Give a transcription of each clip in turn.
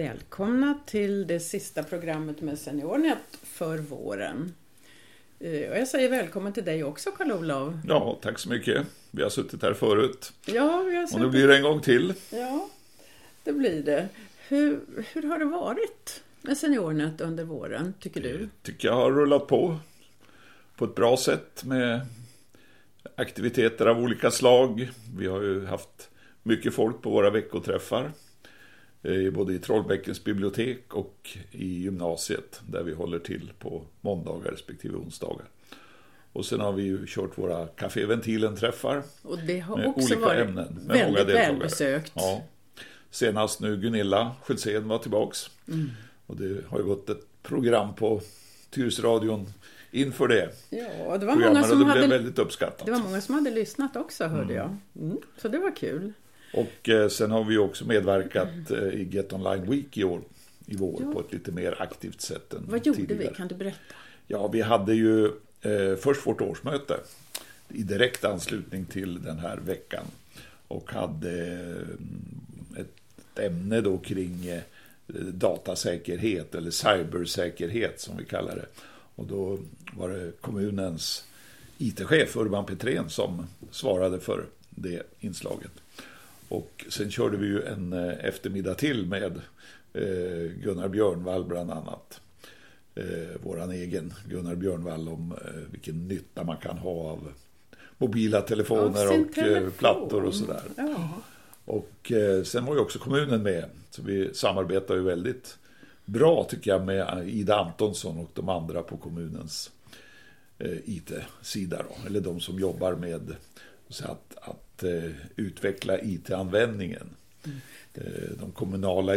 Välkomna till det sista programmet med SeniorNet för våren. Eh, och jag säger välkommen till dig också Karl-Olof. Ja, tack så mycket. Vi har suttit här förut. Ja, vi har suttit... Och nu blir det en gång till. Ja, det blir det. Hur, hur har det varit med SeniorNet under våren, tycker du? Jag tycker jag har rullat på på ett bra sätt med aktiviteter av olika slag. Vi har ju haft mycket folk på våra veckoträffar. Eh, både i Trollbäckens bibliotek och i gymnasiet där vi håller till på måndagar respektive onsdagar. Och sen har vi ju kört våra Café Ventilen-träffar. Och det har också varit ämnen, väldigt välbesökt. Ja. Senast nu Gunilla Schultzén var tillbaks. Mm. Och det har ju gått ett program på Tyresöradion inför det. Ja, det var många som det hade, väldigt uppskattat. Det var många som hade lyssnat också hörde mm. jag. Mm. Så det var kul. Och eh, sen har vi också medverkat eh, i Get Online Week i år, i vår, ja. på ett lite mer aktivt sätt än Vad gjorde tidigare. vi? Kan du berätta? Ja, vi hade ju eh, först vårt årsmöte i direkt anslutning till den här veckan och hade eh, ett ämne då kring datasäkerhet eller cybersäkerhet som vi kallar det. Och då var det kommunens IT-chef Urban Petrén som svarade för det inslaget. Och sen körde vi ju en eh, eftermiddag till med eh, Gunnar Björnvall bland annat. Eh, våran egen Gunnar Björnvall om vilken nytta man kan ha av mobila telefoner och telefon. plattor och sådär. Ja. Och sen var ju också kommunen med. Så vi samarbetar ju väldigt bra tycker jag med Ida Antonsson och de andra på kommunens IT-sida. Eller de som jobbar med så att, att eh, utveckla IT-användningen. Mm. Eh, de kommunala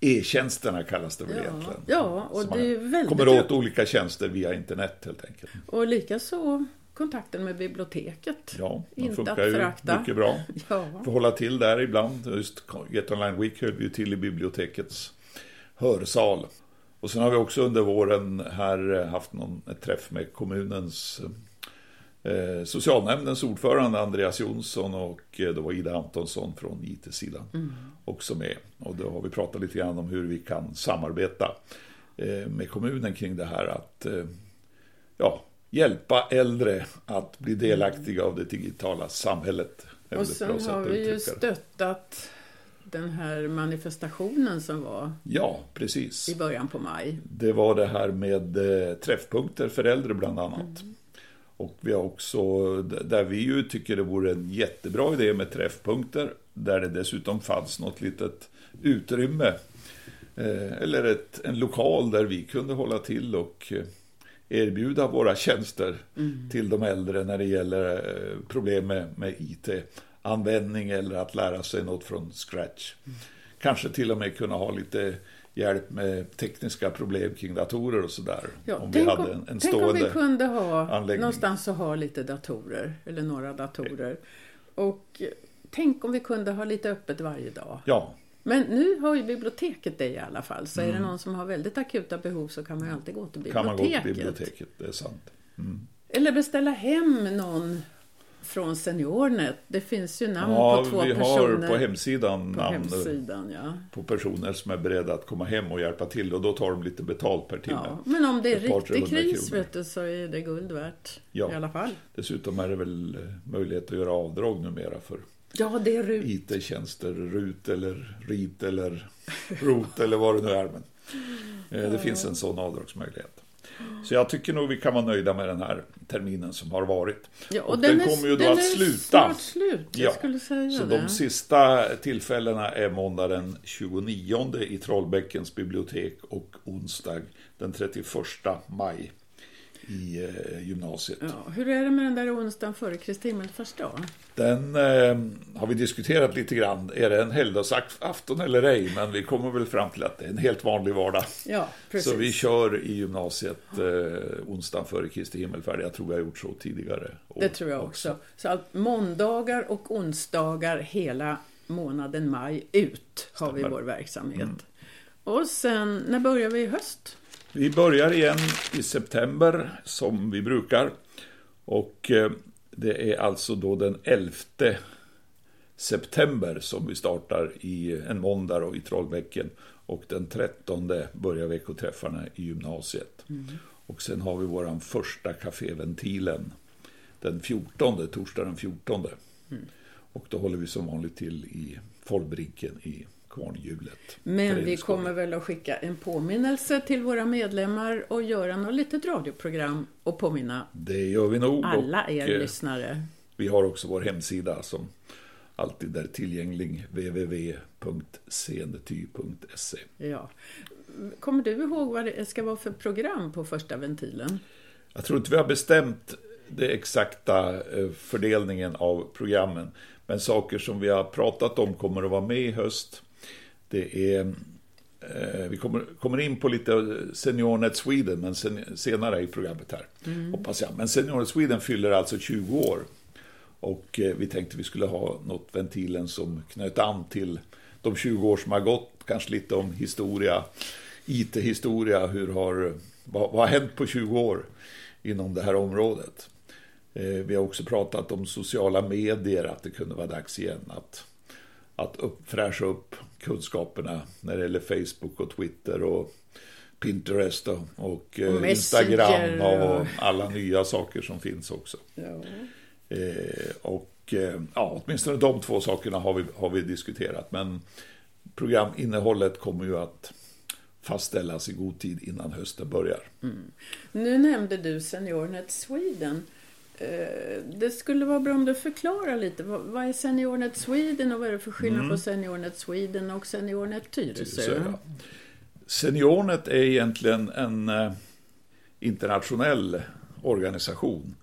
E-tjänsterna kallas det väl ja. egentligen. Ja, och det är väldigt... kommer åt olika tjänster via internet helt enkelt. Och likaså kontakten med biblioteket. Ja, de funkar ju förakta. mycket bra. ja. Får hålla till där ibland. Just Get Online Week höll vi ju till i bibliotekets hörsal. Och sen har vi också under våren här haft någon, ett träff med kommunens eh, socialnämndens ordförande Andreas Jonsson och eh, då var Ida Antonsson från IT-sidan mm. också med. Och då har vi pratat lite grann om hur vi kan samarbeta eh, med kommunen kring det här att eh, ja, hjälpa äldre att bli delaktiga av det digitala samhället. Och sen har vi ju stöttat den här manifestationen som var ja, precis. i början på maj. Det var det här med eh, träffpunkter för äldre bland annat. Mm. Och vi har också, där vi ju tycker det vore en jättebra idé med träffpunkter, där det dessutom fanns något litet utrymme, eh, eller ett, en lokal där vi kunde hålla till och eh, erbjuda våra tjänster mm. till de äldre när det gäller eh, problem med, med IT-användning eller att lära sig något från scratch. Mm. Kanske till och med kunna ha lite hjälp med tekniska problem kring datorer och sådär. Ja, om vi hade en, en tänk om vi kunde ha anläggning. någonstans att ha lite datorer, eller några datorer. Och tänk om vi kunde ha lite öppet varje dag. Ja. Men nu har ju biblioteket det i alla fall. Så mm. är det mm. någon som har väldigt akuta behov så kan man ju alltid gå till biblioteket. Kan man gå till biblioteket, det är sant. Mm. Eller beställa hem någon från SeniorNet. Det finns ju namn ja, på två personer. Ja, vi har på hemsidan på namn hemsidan, ja. på personer som är beredda att komma hem och hjälpa till och då tar de lite betalt per timme. Ja, men om det är riktig kris vet du, så är det guld värt ja. i alla fall. Dessutom är det väl eh, möjlighet att göra avdrag numera för Ja, det är RUT. IT-tjänster, RUT eller RIT eller ROT eller vad det nu är. Men eh, det finns en sån avdragsmöjlighet. Så jag tycker nog vi kan vara nöjda med den här terminen som har varit. Ja, och, och den, den, kommer ju då att sluta. Slut, ja. Så det. de sista tillfällena är måndag den 29 i Trollbäckens bibliotek och onsdag den 31 maj i eh, gymnasiet. Ja, hur är det med den där onsdagen före Kristi himmelfärdsdag? Den eh, har vi diskuterat lite grann. Är det en helgdagsafton eller ej? Men vi kommer väl fram till att det är en helt vanlig vardag. Ja, precis. Så vi kör i gymnasiet eh, onsdagen före Kristi himmelfärd. Jag tror vi har gjort så tidigare. Det tror jag också. också. Så att måndagar och onsdagar hela månaden maj ut har Stämmer. vi vår verksamhet. Mm. Och sen, när börjar vi i höst? Vi börjar igen i september som vi brukar. Och eh, det är alltså då den 11 september som vi startar i en måndag då, i Trollbäcken. Och den 13 börjar veckoträffarna i gymnasiet. Mm. Och sen har vi vår första kaféventilen den 14, torsdag den 14. Mm. Och då håller vi som vanligt till i Folbrinken i kvarnhjulet. Men vi kommer väl att skicka en påminnelse till våra medlemmar och göra något litet radioprogram och påminna det gör vi nog. alla er och, eh, lyssnare. Vi har också vår hemsida som alltid är tillgänglig www.sendety.se. Ja. Kommer du ihåg vad det ska vara för program på första ventilen? Jag tror inte vi har bestämt den exakta eh, fördelningen av programmen. Men saker som vi har pratat om kommer att vara med i höst. Det är eh, vi kommer, kommer in på lite SeniorNet Sweden men sen, senare i programmet här. Mm. Hoppas jag. Men SeniorNet Sweden fyller alltså 20 år. Och eh, vi tänkte vi skulle ha något ventilen som knöt an till de 20 år som har gått. Kanske lite om historia, IT-historia, hur har, vad, vad har hänt på 20 år inom det här området. Eh, vi har också pratat om sociala medier, att det kunde vara dags igen att, att upp, fräscha upp kunskaperna när det gäller Facebook och Twitter och Pinterest och, och, eh, Instagram och alla nya saker som finns också. Ja. Eh, och eh, ja, åtminstone de två sakerna har vi, har vi diskuterat. Men programinnehållet kommer ju att fastställas i god tid innan hösten börjar. Mm. Nu nämnde du SeniorNet Sweden. Eh, det skulle vara bra om du förklarar lite. Vad är SeniorNet Sweden och vad är det för skillnad mm. på SeniorNet Sweden och SeniorNet Tyresö? Ja. SeniorNet är egentligen en eh, internationell organisation.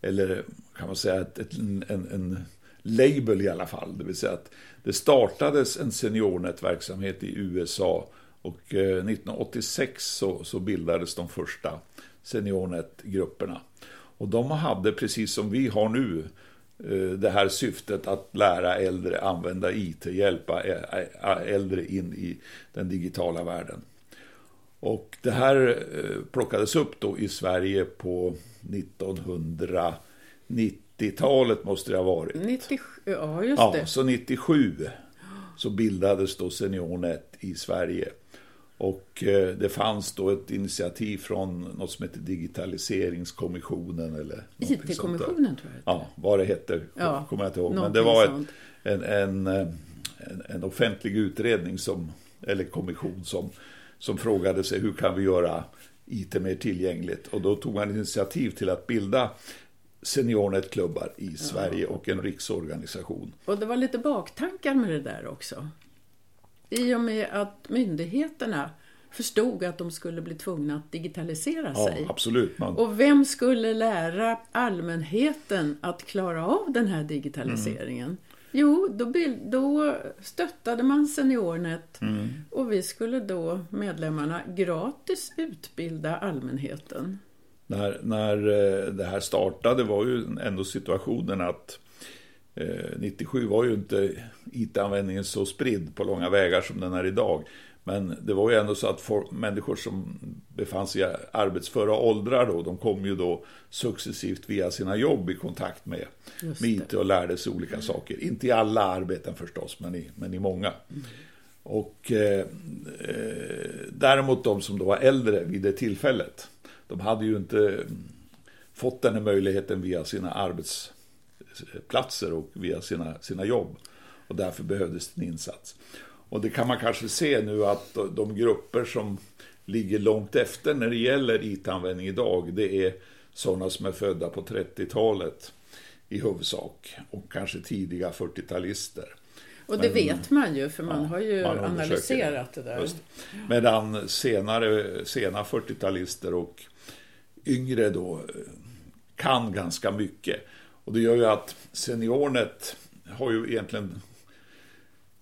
Eller kan man säga ett, ett, en, en label i alla fall. Det vill säga att det startades en SeniorNet-verksamhet i USA och 1986 eh, så, så bildades de första SeniorNet-grupperna. Och de hade, precis som vi har nu, eh, det här syftet att lära äldre använda IT, hjälpa äldre in i den digitala världen. Och det här eh, plockades upp då i Sverige på 1990-talet måste det ha varit. 97, ja, just det. Ja, så 97 så bildades då SeniorNet i Sverige. Och eh, det fanns då ett initiativ från något som heter Digitaliseringskommissionen eller IT-kommissionen tror jag Ja, vad det hette ja, kommer jag inte ihåg. Men det var ett, en, en, eh, en, en, offentlig utredning som, eller kommission som, som frågade sig hur kan vi göra IT mer tillgängligt? Och då tog man initiativ till att bilda SeniorNet-klubbar i Sverige och en riksorganisation. Och det var lite baktankar med det där också. I och med att myndigheterna förstod att de skulle bli tvungna att digitalisera ja, sig. Absolut, man... Och vem skulle lära allmänheten att klara av den här digitaliseringen? Mm. Jo, då, då stöttade man SeniorNet mm. och vi skulle då, medlemmarna, gratis utbilda allmänheten. När, när eh, det här startade var ju ändå situationen att 97 eh, var ju inte IT-användningen så spridd på långa vägar som den är idag. Men det var ju ändå så att folk, människor som befann sig i arbetsföra åldrar då, de kom ju då successivt via sina jobb i kontakt med, med IT och lärde sig olika mm. saker. Inte i alla arbeten förstås, men i, men i många. Mm. Och eh, eh, däremot de som då var äldre vid det tillfället, de hade ju inte fått den här möjligheten via sina arbets platser och via sina, sina jobb. Och därför behövdes en insats. Och det kan man kanske se nu att de grupper som ligger långt efter när det gäller IT-användning idag, det är sådana som är födda på 30-talet i huvudsak och kanske tidiga 40-talister. Och det Men, vet man ju, för man ja, har ju man analyserat det, det där. Just. Medan senare, sena 40-talister och yngre då kan ganska mycket. Och det gör ju att SeniorNet har ju egentligen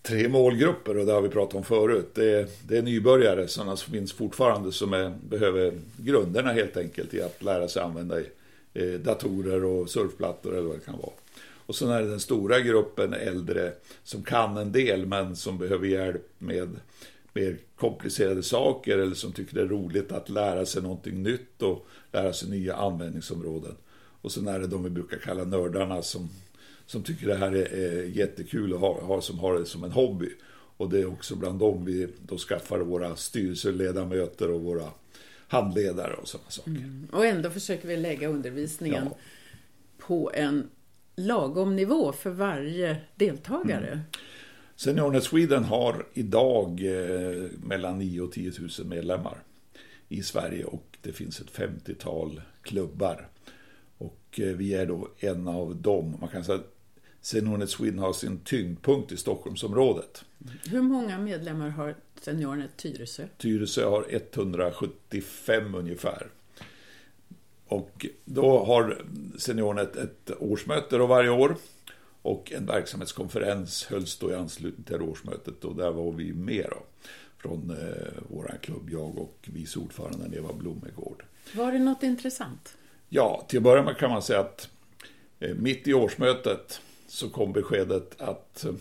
tre målgrupper och det har vi pratat om förut. Det är, det är nybörjare, sådana som finns fortfarande som är, behöver grunderna helt enkelt i att lära sig använda eh, datorer och surfplattor eller vad det kan vara. Och sen är det den stora gruppen äldre som kan en del men som behöver hjälp med mer komplicerade saker eller som tycker det är roligt att lära sig någonting nytt och lära sig nya användningsområden. Och sen är det de vi brukar kalla nördarna som, som tycker det här är, är jättekul och har, har, som har det som en hobby. Och det är också bland dem vi då skaffar våra styrelseledamöter och våra handledare och sådana saker. Mm. Och ändå försöker vi lägga undervisningen ja. på en lagom nivå för varje deltagare. Mm. SeniorNet Sweden har idag eh, mellan 9 och 10 000 medlemmar i Sverige och det finns ett 50-tal klubbar. Och eh, vi är då en av dem. Man kan säga att SeniorNet Sweden har sin tyngdpunkt i Stockholmsområdet. Hur många medlemmar har SeniorNet Tyresö? Tyresö har 175 ungefär. Och då har SeniorNet ett årsmöte då varje år. Och en verksamhetskonferens hölls då i anslutning till årsmötet och där var vi med då. Från eh, vår klubb, jag och vice ordföranden Eva Blomegård. Var det något intressant? Ja, till att börja med kan man säga att eh, mitt i årsmötet så kom beskedet att eh,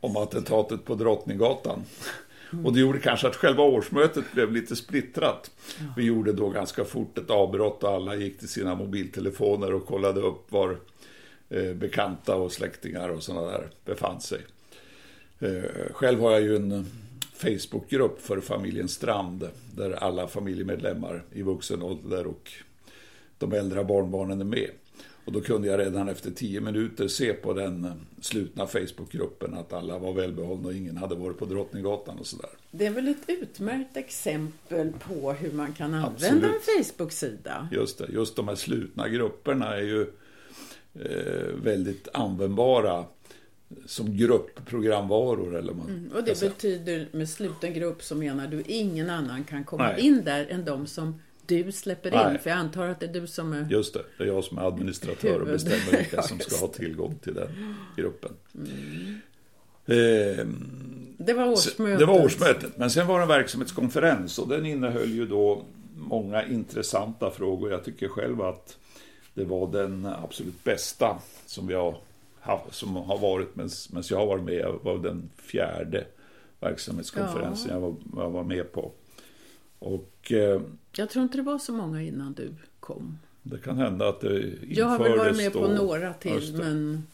om attentatet på Drottninggatan. Mm. Och det gjorde kanske att själva årsmötet blev lite splittrat. Ja. Vi gjorde då ganska fort ett avbrott och alla gick till sina mobiltelefoner och kollade upp var eh, bekanta och släktingar och sådana där befann sig. Eh, själv har jag ju en Facebookgrupp för familjen Strand där alla familjemedlemmar i vuxen ålder och de äldre barnbarnen är med. Och då kunde jag redan efter tio minuter se på den slutna Facebookgruppen att alla var välbehållna och ingen hade varit på Drottninggatan och sådär. Det är väl ett utmärkt exempel på hur man kan använda Absolut. en Facebook-sida? Just det, just de här slutna grupperna är ju eh, väldigt användbara som gruppprogramvaror. Eller man mm, och det betyder med sluten grupp så menar du ingen annan kan komma Nej. in där än de som du släpper in? Nej. För jag antar att det är du som är... Just det, det är jag som är administratör och bestämmer vilka som ska ha tillgång till den gruppen. Mm. Eh, det var årsmötet. Det var årsmötet, men sen var det en verksamhetskonferens och den innehöll ju då många intressanta frågor. Jag tycker själv att det var den absolut bästa som, jag haft, som har varit medan jag har varit med. Det var den fjärde verksamhetskonferensen ja. jag, var, jag var med på. Och, eh, jag tror inte det var så många innan du kom. Det kan hända att det infördes Jag har väl varit med då. på några till, men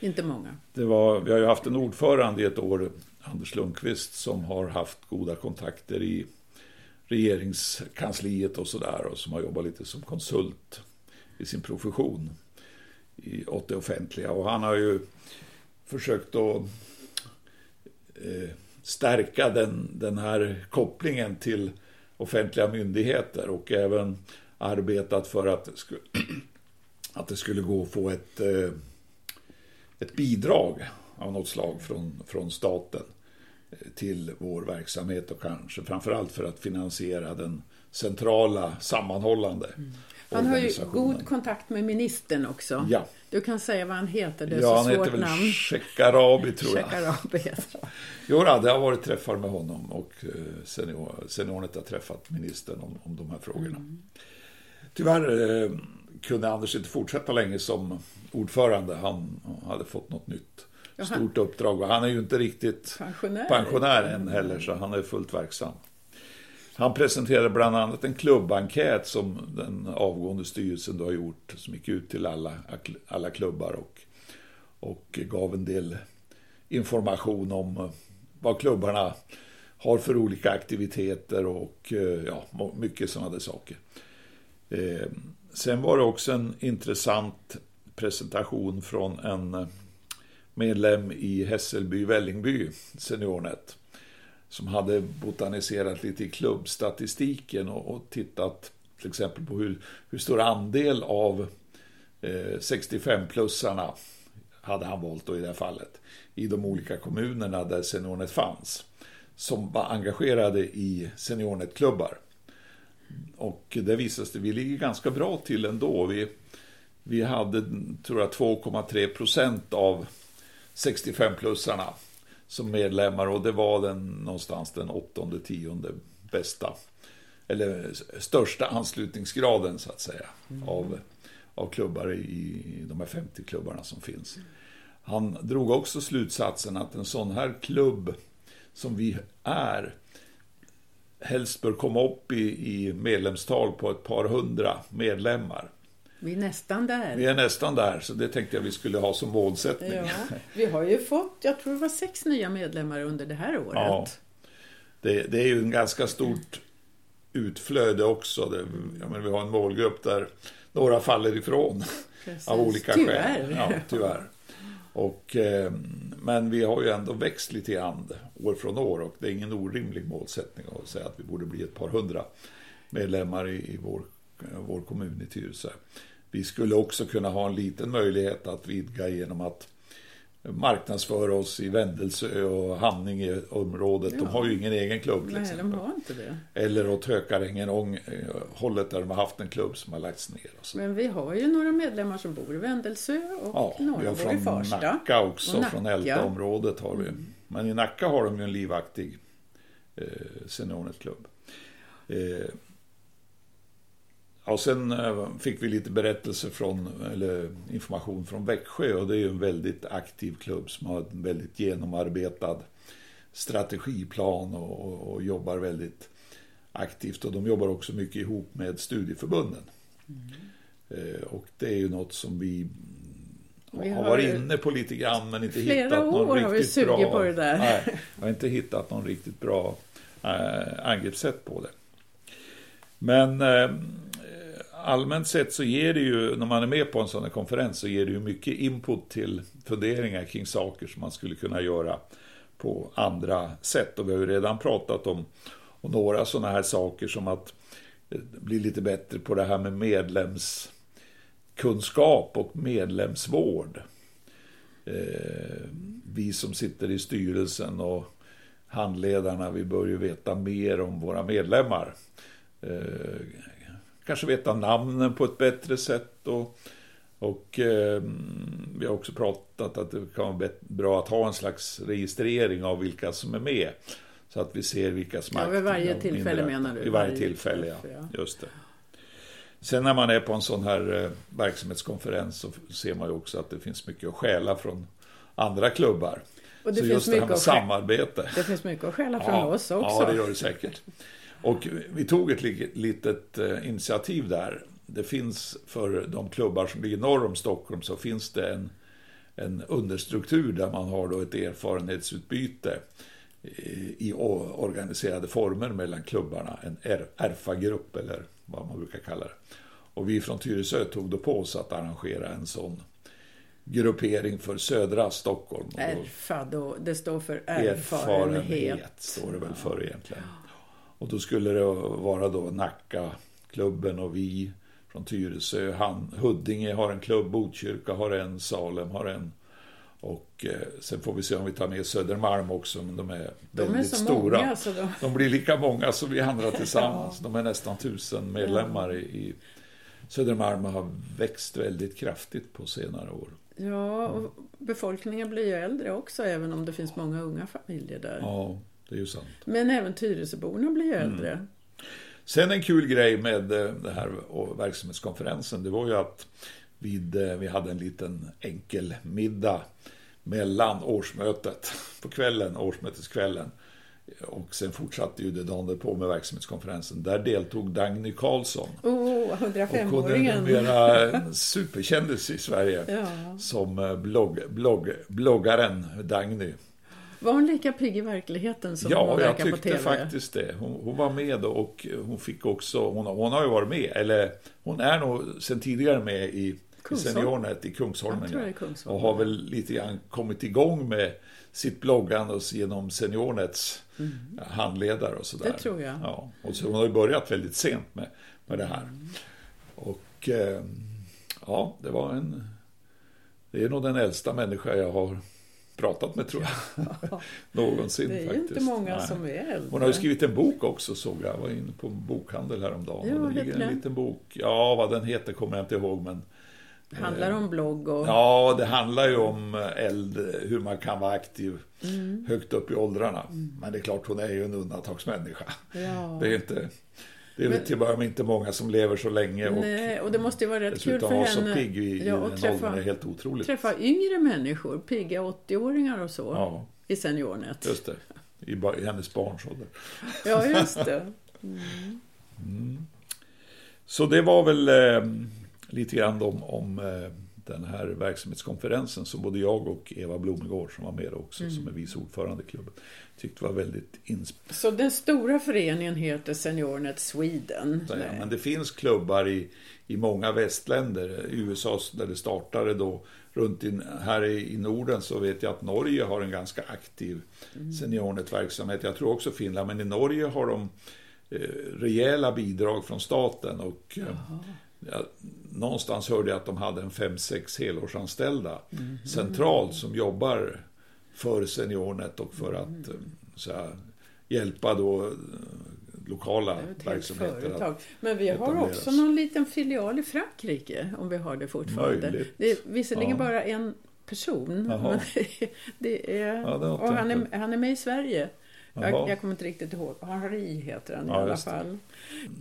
inte många. Det var, vi har ju haft en ordförande i ett år, Anders Lundqvist, som har haft goda kontakter i regeringskansliet och sådär och som har jobbat lite som konsult i sin profession i, åt det offentliga. Och han har ju försökt att eh, stärka den, den här kopplingen till offentliga myndigheter och även arbetat för att det skulle, att det skulle gå att få ett, eh, ett bidrag av något slag från, från staten eh, till vår verksamhet och kanske framförallt för att finansiera den centrala sammanhållande mm. Han har ju god kontakt med ministern också. Ja. Du kan säga vad han heter, det är ja, så svårt namn. Ja, han heter väl Shekarabi tror jag. Shekarabi Jo, det har varit träffar med honom och eh, senior, seniornet har träffat ministern om, om de här frågorna. Mm. Tyvärr eh, kunde Anders inte fortsätta länge som ordförande. Han hade fått något nytt stort uppdrag han är ju inte riktigt pensionär, pensionär än heller så han är fullt verksam. Han presenterade bland annat en klubbenkät som den avgående styrelsen då har gjort, som gick ut till alla, alla klubbar och, och gav en del information om eh, vad klubbarna har för olika aktiviteter och eh, ja, mycket sådana saker. Eh, sen var det också en intressant presentation från en eh, medlem i Hässelby Vällingby SeniorNet som hade botaniserat lite i klubbstatistiken och, och tittat till exempel på hur, hur stor andel av eh, 65-plussarna hade han valt då i det här fallet i de olika kommunerna där SeniorNet fanns som var engagerade i SeniorNet-klubbar. Och det visade sig, vi ligger ganska bra till ändå. Vi, vi hade, tror jag, 2,3 procent av 65-plussarna som medlemmar och det var den någonstans den åttonde, tionde bästa eller största anslutningsgraden så att säga mm. av, av klubbar i, de här 50 klubbarna som finns. Han drog också slutsatsen att en sån här klubb som vi är helst bör komma upp i, i medlemstal på ett par hundra medlemmar. Vi är nästan där. Vi är nästan där, så det tänkte jag vi skulle ha som målsättning. Ja, vi har ju fått, jag tror det var sex nya medlemmar under det här året. Ja. Det, det är ju en ganska stort utflöde också. Det, menar, vi har en målgrupp där några faller ifrån Precis. av olika Tyvärr. skäl. Ja, tyvärr. Och, eh, men vi har ju ändå växt lite grann år från år och det är ingen orimlig målsättning att säga att vi borde bli ett par hundra medlemmar i, i vår, vår kommun i Tyresö. Vi skulle också kunna ha en liten möjlighet att vidga genom att marknadsföra oss i Vändelsö och Hamningeområdet. De Ja. har ju ingen egen klubb till Nej, de har inte det. Eller åt Hökarängen, eh, hållet där de har haft en klubb som har lagts ner. Men vi har ju några medlemmar som bor i Vändelsö och Ja, vi några har bor i från Farsta. Nacka också, Och Nacka. från Älta-området har vi. Men i Nacka har de ju en livaktig eh, seniornetklubb. Eh, ja, sen eh, fick vi lite berättelser från, eller information från Växjö och det är ju en väldigt aktiv klubb som har en väldigt genomarbetad strategiplan och, och, och jobbar väldigt aktivt och de jobbar också mycket ihop med studieförbunden. Eh, och det är ju något som vi, Vi har har varit inne på lite grann men inte Flera hittat någon år har vi riktigt sugit bra... på det där. Nej, jag har inte hittat någon riktigt bra eh, angreppssätt på det. Men allmänt sett så ger det ju, när man är med på en sån här konferens, så ger det ju mycket input till funderingar kring saker som man skulle kunna göra på andra sätt. Och vi har ju redan pratat om, om några sådana här saker som att eh, bli lite bättre på det här med medlemskunskap och medlemsvård. Eh, vi som sitter i styrelsen och handledarna, vi bör ju veta mer om våra medlemmar. Eh, kanske veta namnen på ett bättre sätt. Och, och eh, vi har också pratat att det kan vara bra att ha en slags registrering av vilka som är med. Så att vi ser vilka som Ja, vid varje tillfälle menar du? I varje Varje tillfälle, ja. ja. Just det. Sen när man är på en sån här eh, verksamhetskonferens så ser man ju också att det finns mycket att stjäla från andra klubbar. Och det så finns just det här mycket med samarbete. Det finns mycket att stjäla från oss också. Ja, det gör det säkert. Och vi tog ett li- litet eh, initiativ där. Det finns för de klubbar som ligger norr om Stockholm så finns det en, en understruktur där man har då ett erfarenhetsutbyte i i organiserade former mellan klubbarna. En R- RFA-grupp eller vad man brukar kalla det. Och vi från Tyresö tog då på oss att arrangera en sån gruppering för södra Stockholm. Erfa då, det står för erfarenhet erfarenhet. står det väl för egentligen. Och då skulle det vara då Nacka, klubben och vi från Tyresö. Han, Huddinge har en klubb, Botkyrka har en, Salem har en. Och eh, sen får vi se om vi tar med Södermalm också, men de är De är väldigt så stora. många så de... De blir lika många som vi andra tillsammans. De är nästan tusen medlemmar i, i Södermalm har växt väldigt kraftigt på senare år. Ja, och befolkningen blir ju äldre också även om det finns många unga familjer där. Ja, det är ju sant. Men även Tyresöborna blir ju Mm. äldre. Sen en kul grej med eh, det här verksamhetskonferensen, det var ju att vid, eh, vi hade en liten enkel middag mellan årsmötet på kvällen, årsmöteskvällen. Och sen fortsatte ju det dagen på med verksamhetskonferensen. Där deltog Dagny Karlsson. Oh, Och hon är 105-åringen. numera superkändis i Sverige. Ja. Som eh, blogg, blogg, bloggaren Dagny. Var hon lika pigg i verkligheten som hon Ja, jag verkar på tyckte TV? faktiskt det. Hon, hon var med och hon fick också, hon, hon har ju varit med, eller hon är nog sen tidigare med i. Seniornet i Kungsholmen. Jag ja. Kungsholmen. Och har väl lite grann kommit igång med sitt bloggande och genom Seniornets handledare och sådär. Mm. Det tror jag. Ja, och så hon har ju börjat väldigt sent med, med det här. Mm. Och eh, ja, det var en... Det är nog den äldsta människa jag har pratat med tror jag. Någonsin Det är ju faktiskt. inte många Nej. som är äldre. Hon har ju skrivit en bok också såg jag. Jag var inne på en bokhandel häromdagen. Ja, och det ligger en den? liten bok. Ja, vad den heter kommer jag inte ihåg. Men Handlar om blogg och... ja, det handlar ju om eld, hur man kan vara aktiv Mm. högt upp i åldrarna. Men det är klart, hon är ju en undantagsmänniska. Ja. Det är inte... Det är Men- till med inte många som lever så länge. Och Nej, och det måste ju vara rätt kul dessutom för henne så pigg i, ja, och åldern träffa, är helt otroligt. träffa yngre människor, pigga 80-åringar och så, Ja, i Seniornet. just det. I, i hennes barns ålder. Ja, just det. Så det var väl eh, lite grann om, om eh, den här verksamhetskonferensen som både jag och Eva Blomegård som var med också, mm. som är vice ordförande i klubben, tyckte var väldigt inspirerande. Så den stora föreningen heter Seniornet Sweden? Ja, men det finns klubbar i, i många västländer. I USA där det startade då runt in, här i, Norden så vet jag att Norge har en ganska aktiv mm. Seniornet-verksamhet. Jag tror också Finland, men i Norge har de eh, rejäla bidrag från staten och eh, ja, någonstans hörde jag att de hade en fem sex helårsanställda mm. centralt som jobbar för Seniornet och för att mm. så här, hjälpa då lokala verksamheter. Men vi har också någon liten filial i Frankrike, om vi har det fortfarande. Möjligt. Det är visserligen ja. bara en person, men det är, ja, det och han är, han är med i Sverige. Jag, jag, kommer inte riktigt ihåg. Henri heter han i alla fall.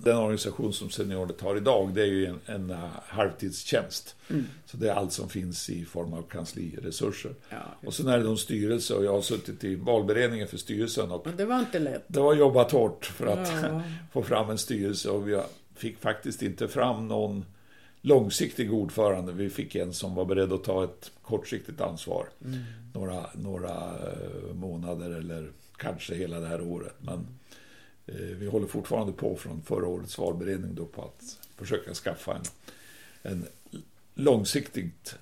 Den organisation som Seniornet har idag, det är ju en, en uh, halvtidstjänst. Mm. Så det är allt som finns i form av kansliresurser. Ja, och sen är det en styrelse och jag har suttit i valberedningen för styrelsen. Och det var inte lätt. Det var jobbat hårt för att ja. få fram en styrelse och vi fick faktiskt inte fram någon långsiktig ordförande. Vi fick en som var beredd att ta ett kortsiktigt ansvar. Mm. Några, några eh, månader eller kanske hela det här året. Men eh, vi håller fortfarande på från förra årets valberedning då på att försöka skaffa en, en långsiktigt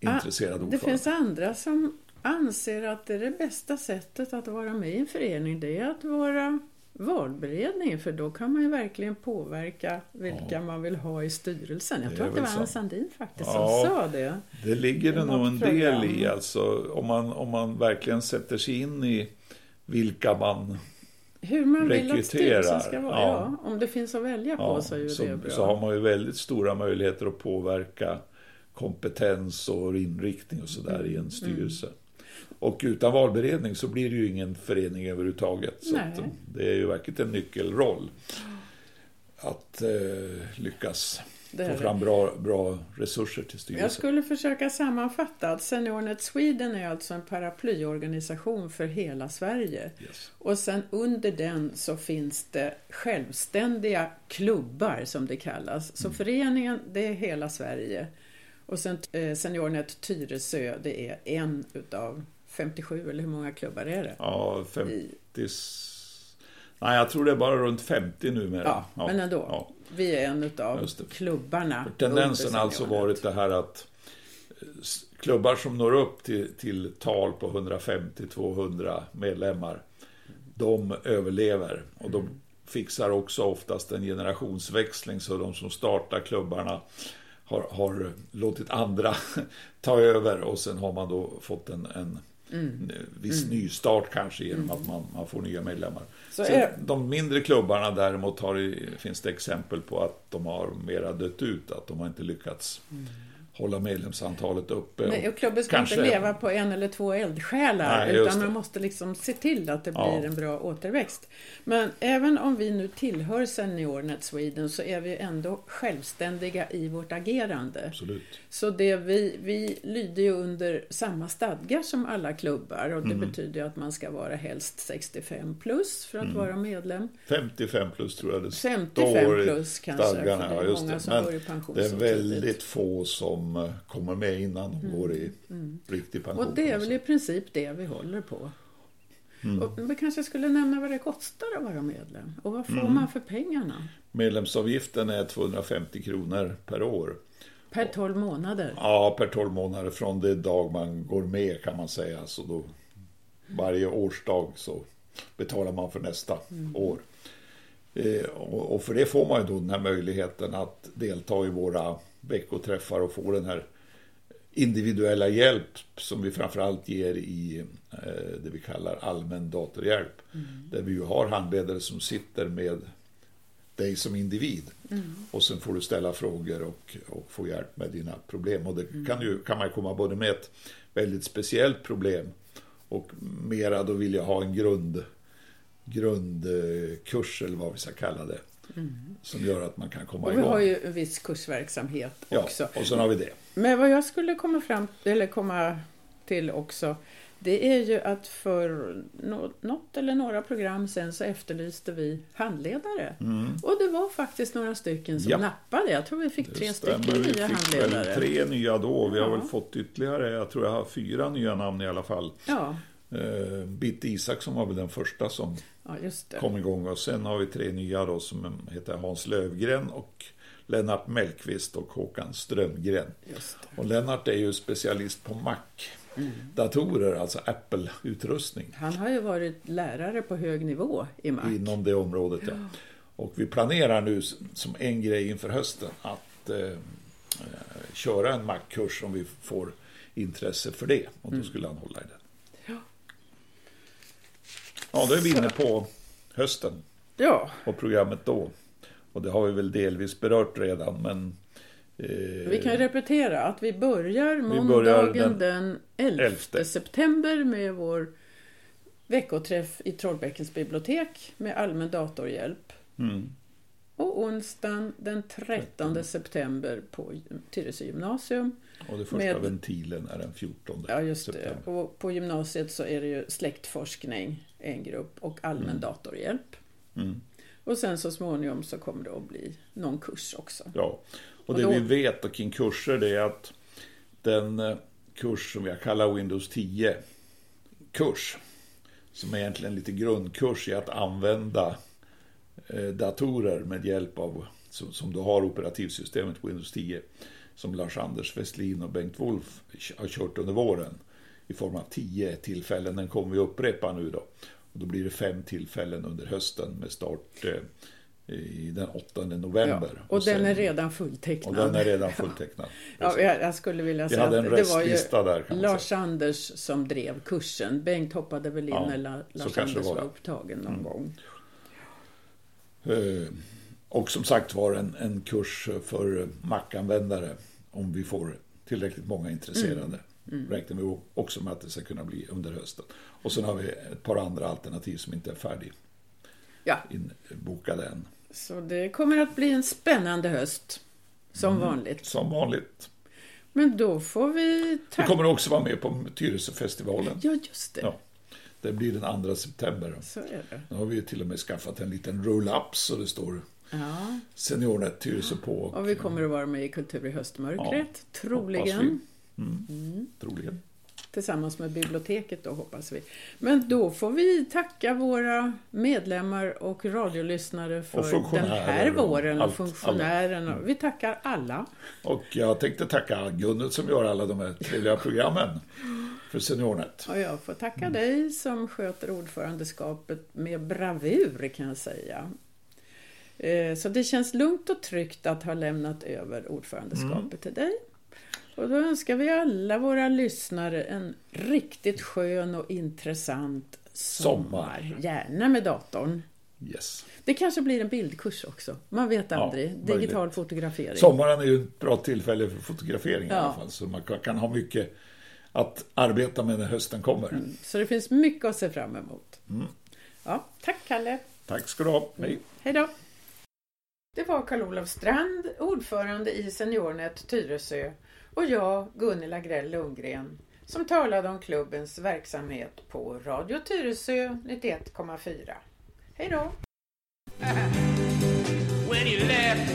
intresserad ordförande. Det finns andra som anser att det är det bästa sättet att vara med i en förening, det är att vara valberedning för då kan man ju verkligen påverka vilka ja. man vill ha i styrelsen. Jag tror att det var Ann Sandin faktiskt ja, som sa det. Det ligger det nog en del i alltså om man, om man verkligen sätter sig in i vilka man hur man rekryterar. vill att styrelsen ska vara. Ja. ja. om det finns att välja på ja, så är ju så, det bra. Så har man ju väldigt stora möjligheter att påverka kompetens och inriktning och sådär mm. i en mm. styrelse. Mm. Och utan valberedning så blir det ju ingen förening överhuvudtaget. Så det är ju verkligen en nyckelroll att eh, lyckas få fram bra, bra resurser till styrelsen. Jag skulle försöka sammanfatta att SeniorNet Sweden är alltså en paraplyorganisation för hela Sverige. Yes. Och sen under den så finns det självständiga klubbar som det kallas. Så mm. föreningen det är hela Sverige. Och sen eh, SeniorNet Tyresö det är en utav 57 eller hur många klubbar är det? Ja, 50... I... Nej, jag tror det är bara runt 50 numera. Ja, ja. men ändå. Ja. Vi är en av klubbarna. För tendensen har alltså varit det här att eh, klubbar som når upp till, till tal på 150-200 medlemmar, de överlever. Och de fixar också oftast en generationsväxling, så de som startar klubbarna har, har låtit andra ta över och sen har man då fått en, en mm. viss mm. nystart kanske genom mm. att man, man får nya medlemmar. Så är... De mindre klubbarna däremot har, finns det exempel på att de har mera dött ut, att de har inte lyckats. Mm hålla medlemsantalet uppe. Nej, och klubben ska kanske... inte leva på en eller två eldsjälar Nej, utan man måste liksom se till att det blir ja. en bra återväxt. Men även om vi nu tillhör SeniorNet Sweden så är vi ändå självständiga i vårt agerande. Absolut. Så det vi, vi lyder ju under samma stadgar som alla klubbar och det mm. betyder att man ska vara helst 65 plus för att mm. vara medlem. 55 plus tror jag det 55 plus kanske, för det är många som går i pension Det är väldigt få som som eh, kommer med innan de mm. går i mm. riktig pension. Och det är väl i princip det vi håller på. Mm. Och vi kanske skulle nämna vad det kostar att vara medlem. Och vad får mm. man för pengarna? Medlemsavgiften är 250 kronor per år. Per 12 månader? Ja, per 12 månader från det dag man går med kan man säga. Så då, varje årsdag så betalar man för nästa mm. år. Eh, och, och, för det får man ju då den här möjligheten att delta i våra veckoträffar och få den här individuella hjälp som vi framförallt ger i eh, det vi kallar allmän datorhjälp. Mm. Där vi ju har handledare som sitter med dig som individ. Mm. Och sen får du ställa frågor och, och få hjälp med dina problem. Och det mm. kan, ju, kan man komma både med ett väldigt speciellt problem och mera då vill jag ha en grund, grundkurs eller vad vi ska kalla det. Mm. Som gör att man kan komma och igång. Vi har ju en viss kursverksamhet också. Ja, och sen har vi det. Men vad jag skulle komma fram eller komma till också det är ju att för något eller några program sen så efterlyste vi handledare. Mm. Och det var faktiskt några stycken som Ja. nappade. Jag tror vi fick Det tre stämmer. stycken Vi nya handledare. tre nya då. Vi har Ja. väl fått ytterligare, jag tror jag har fyra nya namn i alla fall. Ja, Eh, Bitte Isaksson var väl den första som ja, det. kom igång och sen har vi tre nya då som heter Hans Lövgren och Lennart Mellqvist och Håkan Strömgren. Det. Och Lennart är ju specialist på Mac-datorer, alltså Apple-utrustning Han har ju varit lärare på hög nivå i Mac. inom det området. Ja. Och vi planerar nu som en grej inför hösten att eh, eh, köra en Mac-kurs om vi får intresse för det. Och då skulle han hålla i den. Ja. Då är vi inne på hösten. Ja, och programmet då. Och det har vi väl delvis berört redan, men... Eh, vi kan repetera att vi börjar börjar måndagen den den 11 11. september med vår veckoträff i Trollbäckens bibliotek med allmän datorhjälp. mm, Och onsdagen den 13 september på Tyresö gymnasium. och det första med- ventilen är den 14 Ja, just det. september. Och på gymnasiet så är det ju släktforskning, en grupp, och allmän datorhjälp. Mm, Och sen så småningom så kommer det att bli någon kurs också. ja. Och Och det då- vi vet kring kurser det är att den eh, kurs som jag kallar Windows 10-kurs, som är egentligen lite grundkurs i att använda datorer med hjälp av, som, som du har operativsystemet Windows 10, som Lars-Anders Westlin och Bengt Wolf har kört under våren i form av 10 tillfällen. Den kommer vi upprepa nu då. Och då blir det fem tillfällen under hösten med start eh, i den 8 november. Ja, och, den sen- är redan och fulltecknad. den är redan fulltecknad. Ja, jag, jag skulle vilja Vi säga att det var ju där säga. Lars-Anders som drev kursen. Bengt hoppade väl in Ja, när La- så kanske Lars-Anders det var, var upptagen någon gång. Eh, Och som sagt var en, en kurs för Mac-användare om vi får tillräckligt många intresserade. Mm. Räknar vi också med att det ska kunna bli under hösten. Och sen har vi ett par andra alternativ som inte är färdig Ja, inbokade än. så det kommer att bli en spännande höst. Som Mm. vanligt. Som vanligt. Men då får vi Vi kommer också vara med på Tyresöfestivalen. Ja, just det. Ja. Det blir den 2 september. Så är det. Nu har vi till och med skaffat en liten roll-up så det står Ja, Seniornet Tyresö på. och vi kommer att vara med i Kultur i höstmörkret. Hoppas troligen. Mm. Troligen. Tillsammans med biblioteket då hoppas vi. Men då får vi tacka våra medlemmar och radiolyssnare för Och den här och våren och allt- funktionärerna. Vi tackar alla. Och jag tänkte tacka Gunnel som gör alla de här trevliga programmen för Seniornet. Och jag får tacka Mm. dig som sköter ordförandeskapet med bravur kan jag säga. Eh, Så det känns lugnt och tryggt att ha lämnat över ordförandeskapet Mm. till dig. Och då önskar vi alla våra lyssnare en riktigt skön och intressant sommar. Sommar. Gärna med datorn. Yes. Det kanske blir en bildkurs också. Man vet Ja, aldrig. möjligt. Digital fotografering. Sommaren är ju ett bra tillfälle för fotografering i Ja. alla fall. Så man kan ha mycket att arbeta med när hösten kommer. Så det finns mycket att se fram emot. Mm. Ja, tack Kalle. Tack ska du ha. Hej. Hej då! Det var Karl-Olof Strand, ordförande i Seniornet Tyresö och jag, Gunilla Grell Lundgren, som talade om klubbens verksamhet på Radio Tyresö 91,4. Hej då! when he left.